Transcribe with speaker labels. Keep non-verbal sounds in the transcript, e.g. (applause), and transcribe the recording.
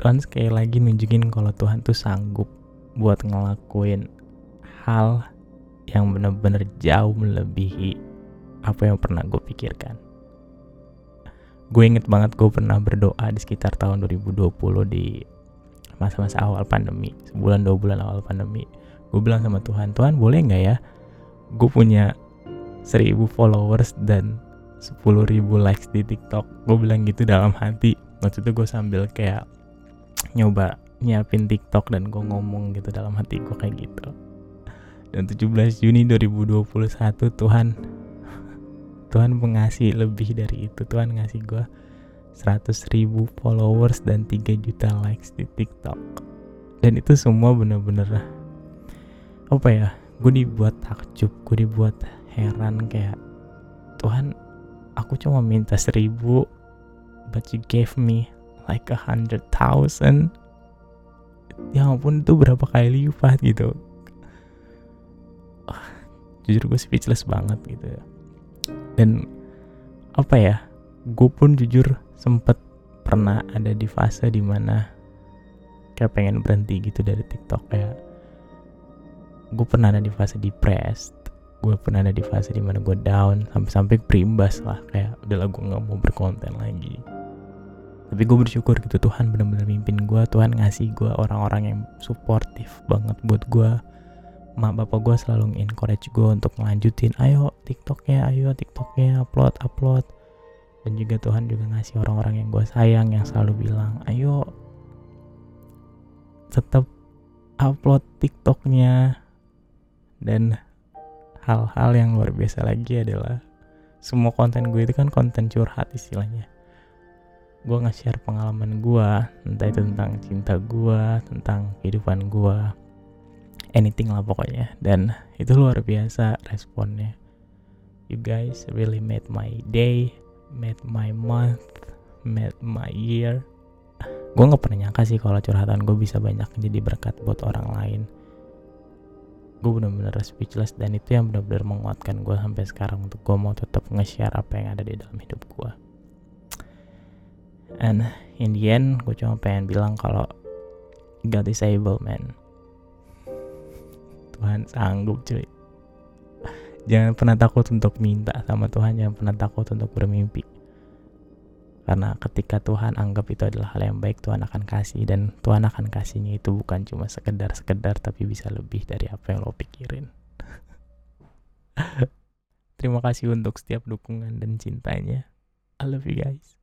Speaker 1: Tuhan sekali lagi nunjukin kalau Tuhan tuh sanggup buat ngelakuin hal yang bener-bener jauh melebihi apa yang pernah gue pikirkan. Gue inget banget gue pernah berdoa di sekitar tahun 2020 di masa-masa awal pandemi, sebulan dua bulan awal pandemi. Gue bilang sama Tuhan, Tuhan boleh nggak ya? Gue punya seribu followers dan sepuluh ribu likes di TikTok. Gue bilang gitu dalam hati. Waktu itu gue sambil kayak nyoba nyiapin TikTok dan gue ngomong gitu dalam hati gue kayak gitu. Dan 17 Juni 2021 Tuhan Tuhan mengasih lebih dari itu. Tuhan ngasih gue 100 ribu followers dan 3 juta likes di TikTok. Dan itu semua bener-bener apa ya gue dibuat takjub gue dibuat heran kayak Tuhan aku cuma minta seribu but you gave me like a hundred thousand. Ya ampun itu berapa kali lipat gitu. Oh, jujur gue speechless banget gitu ya. Dan apa ya gue pun jujur sempet pernah ada di fase di mana kayak pengen berhenti gitu dari TikTok. Kayak gue pernah ada di fase depressed gue pernah ada di fase di mana gue down sampai-sampai berimbas lah. Kayak udahlah gue nggak mau berkonten lagi tapi gue bersyukur gitu Tuhan benar-benar mimpin gue Tuhan ngasih gue orang-orang yang suportif banget buat gue mak bapak gue selalu encourage gue untuk ngelanjutin ayo tiktoknya ayo tiktoknya upload upload. Dan juga Tuhan juga ngasih orang-orang yang gue sayang yang selalu bilang ayo tetap upload tiktoknya. Dan hal-hal yang luar biasa lagi adalah semua konten gue itu kan konten curhat istilahnya gue nge-share pengalaman gue entah itu tentang cinta gue tentang kehidupan gue anything lah pokoknya. Dan itu luar biasa responnya. You guys really made my day made my month made my year. Gue nggak pernah nyangka sih kalau curhatan gue bisa banyak jadi berkat buat orang lain. Gue bener-bener speechless dan itu yang bener-bener menguatkan gue sampai sekarang untuk gue mau tetap nge-share apa yang ada di dalam hidup gue and in the end gue cuma pengen bilang kalau God is able man. Tuhan sanggup cuy. Jangan pernah takut untuk minta sama Tuhan jangan pernah takut untuk bermimpi. Karena ketika Tuhan anggap itu adalah hal yang baik Tuhan akan kasih. Dan Tuhan akan kasihnya itu bukan cuma sekedar-sekedar tapi bisa lebih dari apa yang lo pikirin. (laughs) Terima kasih untuk setiap dukungan dan cintanya. I love you guys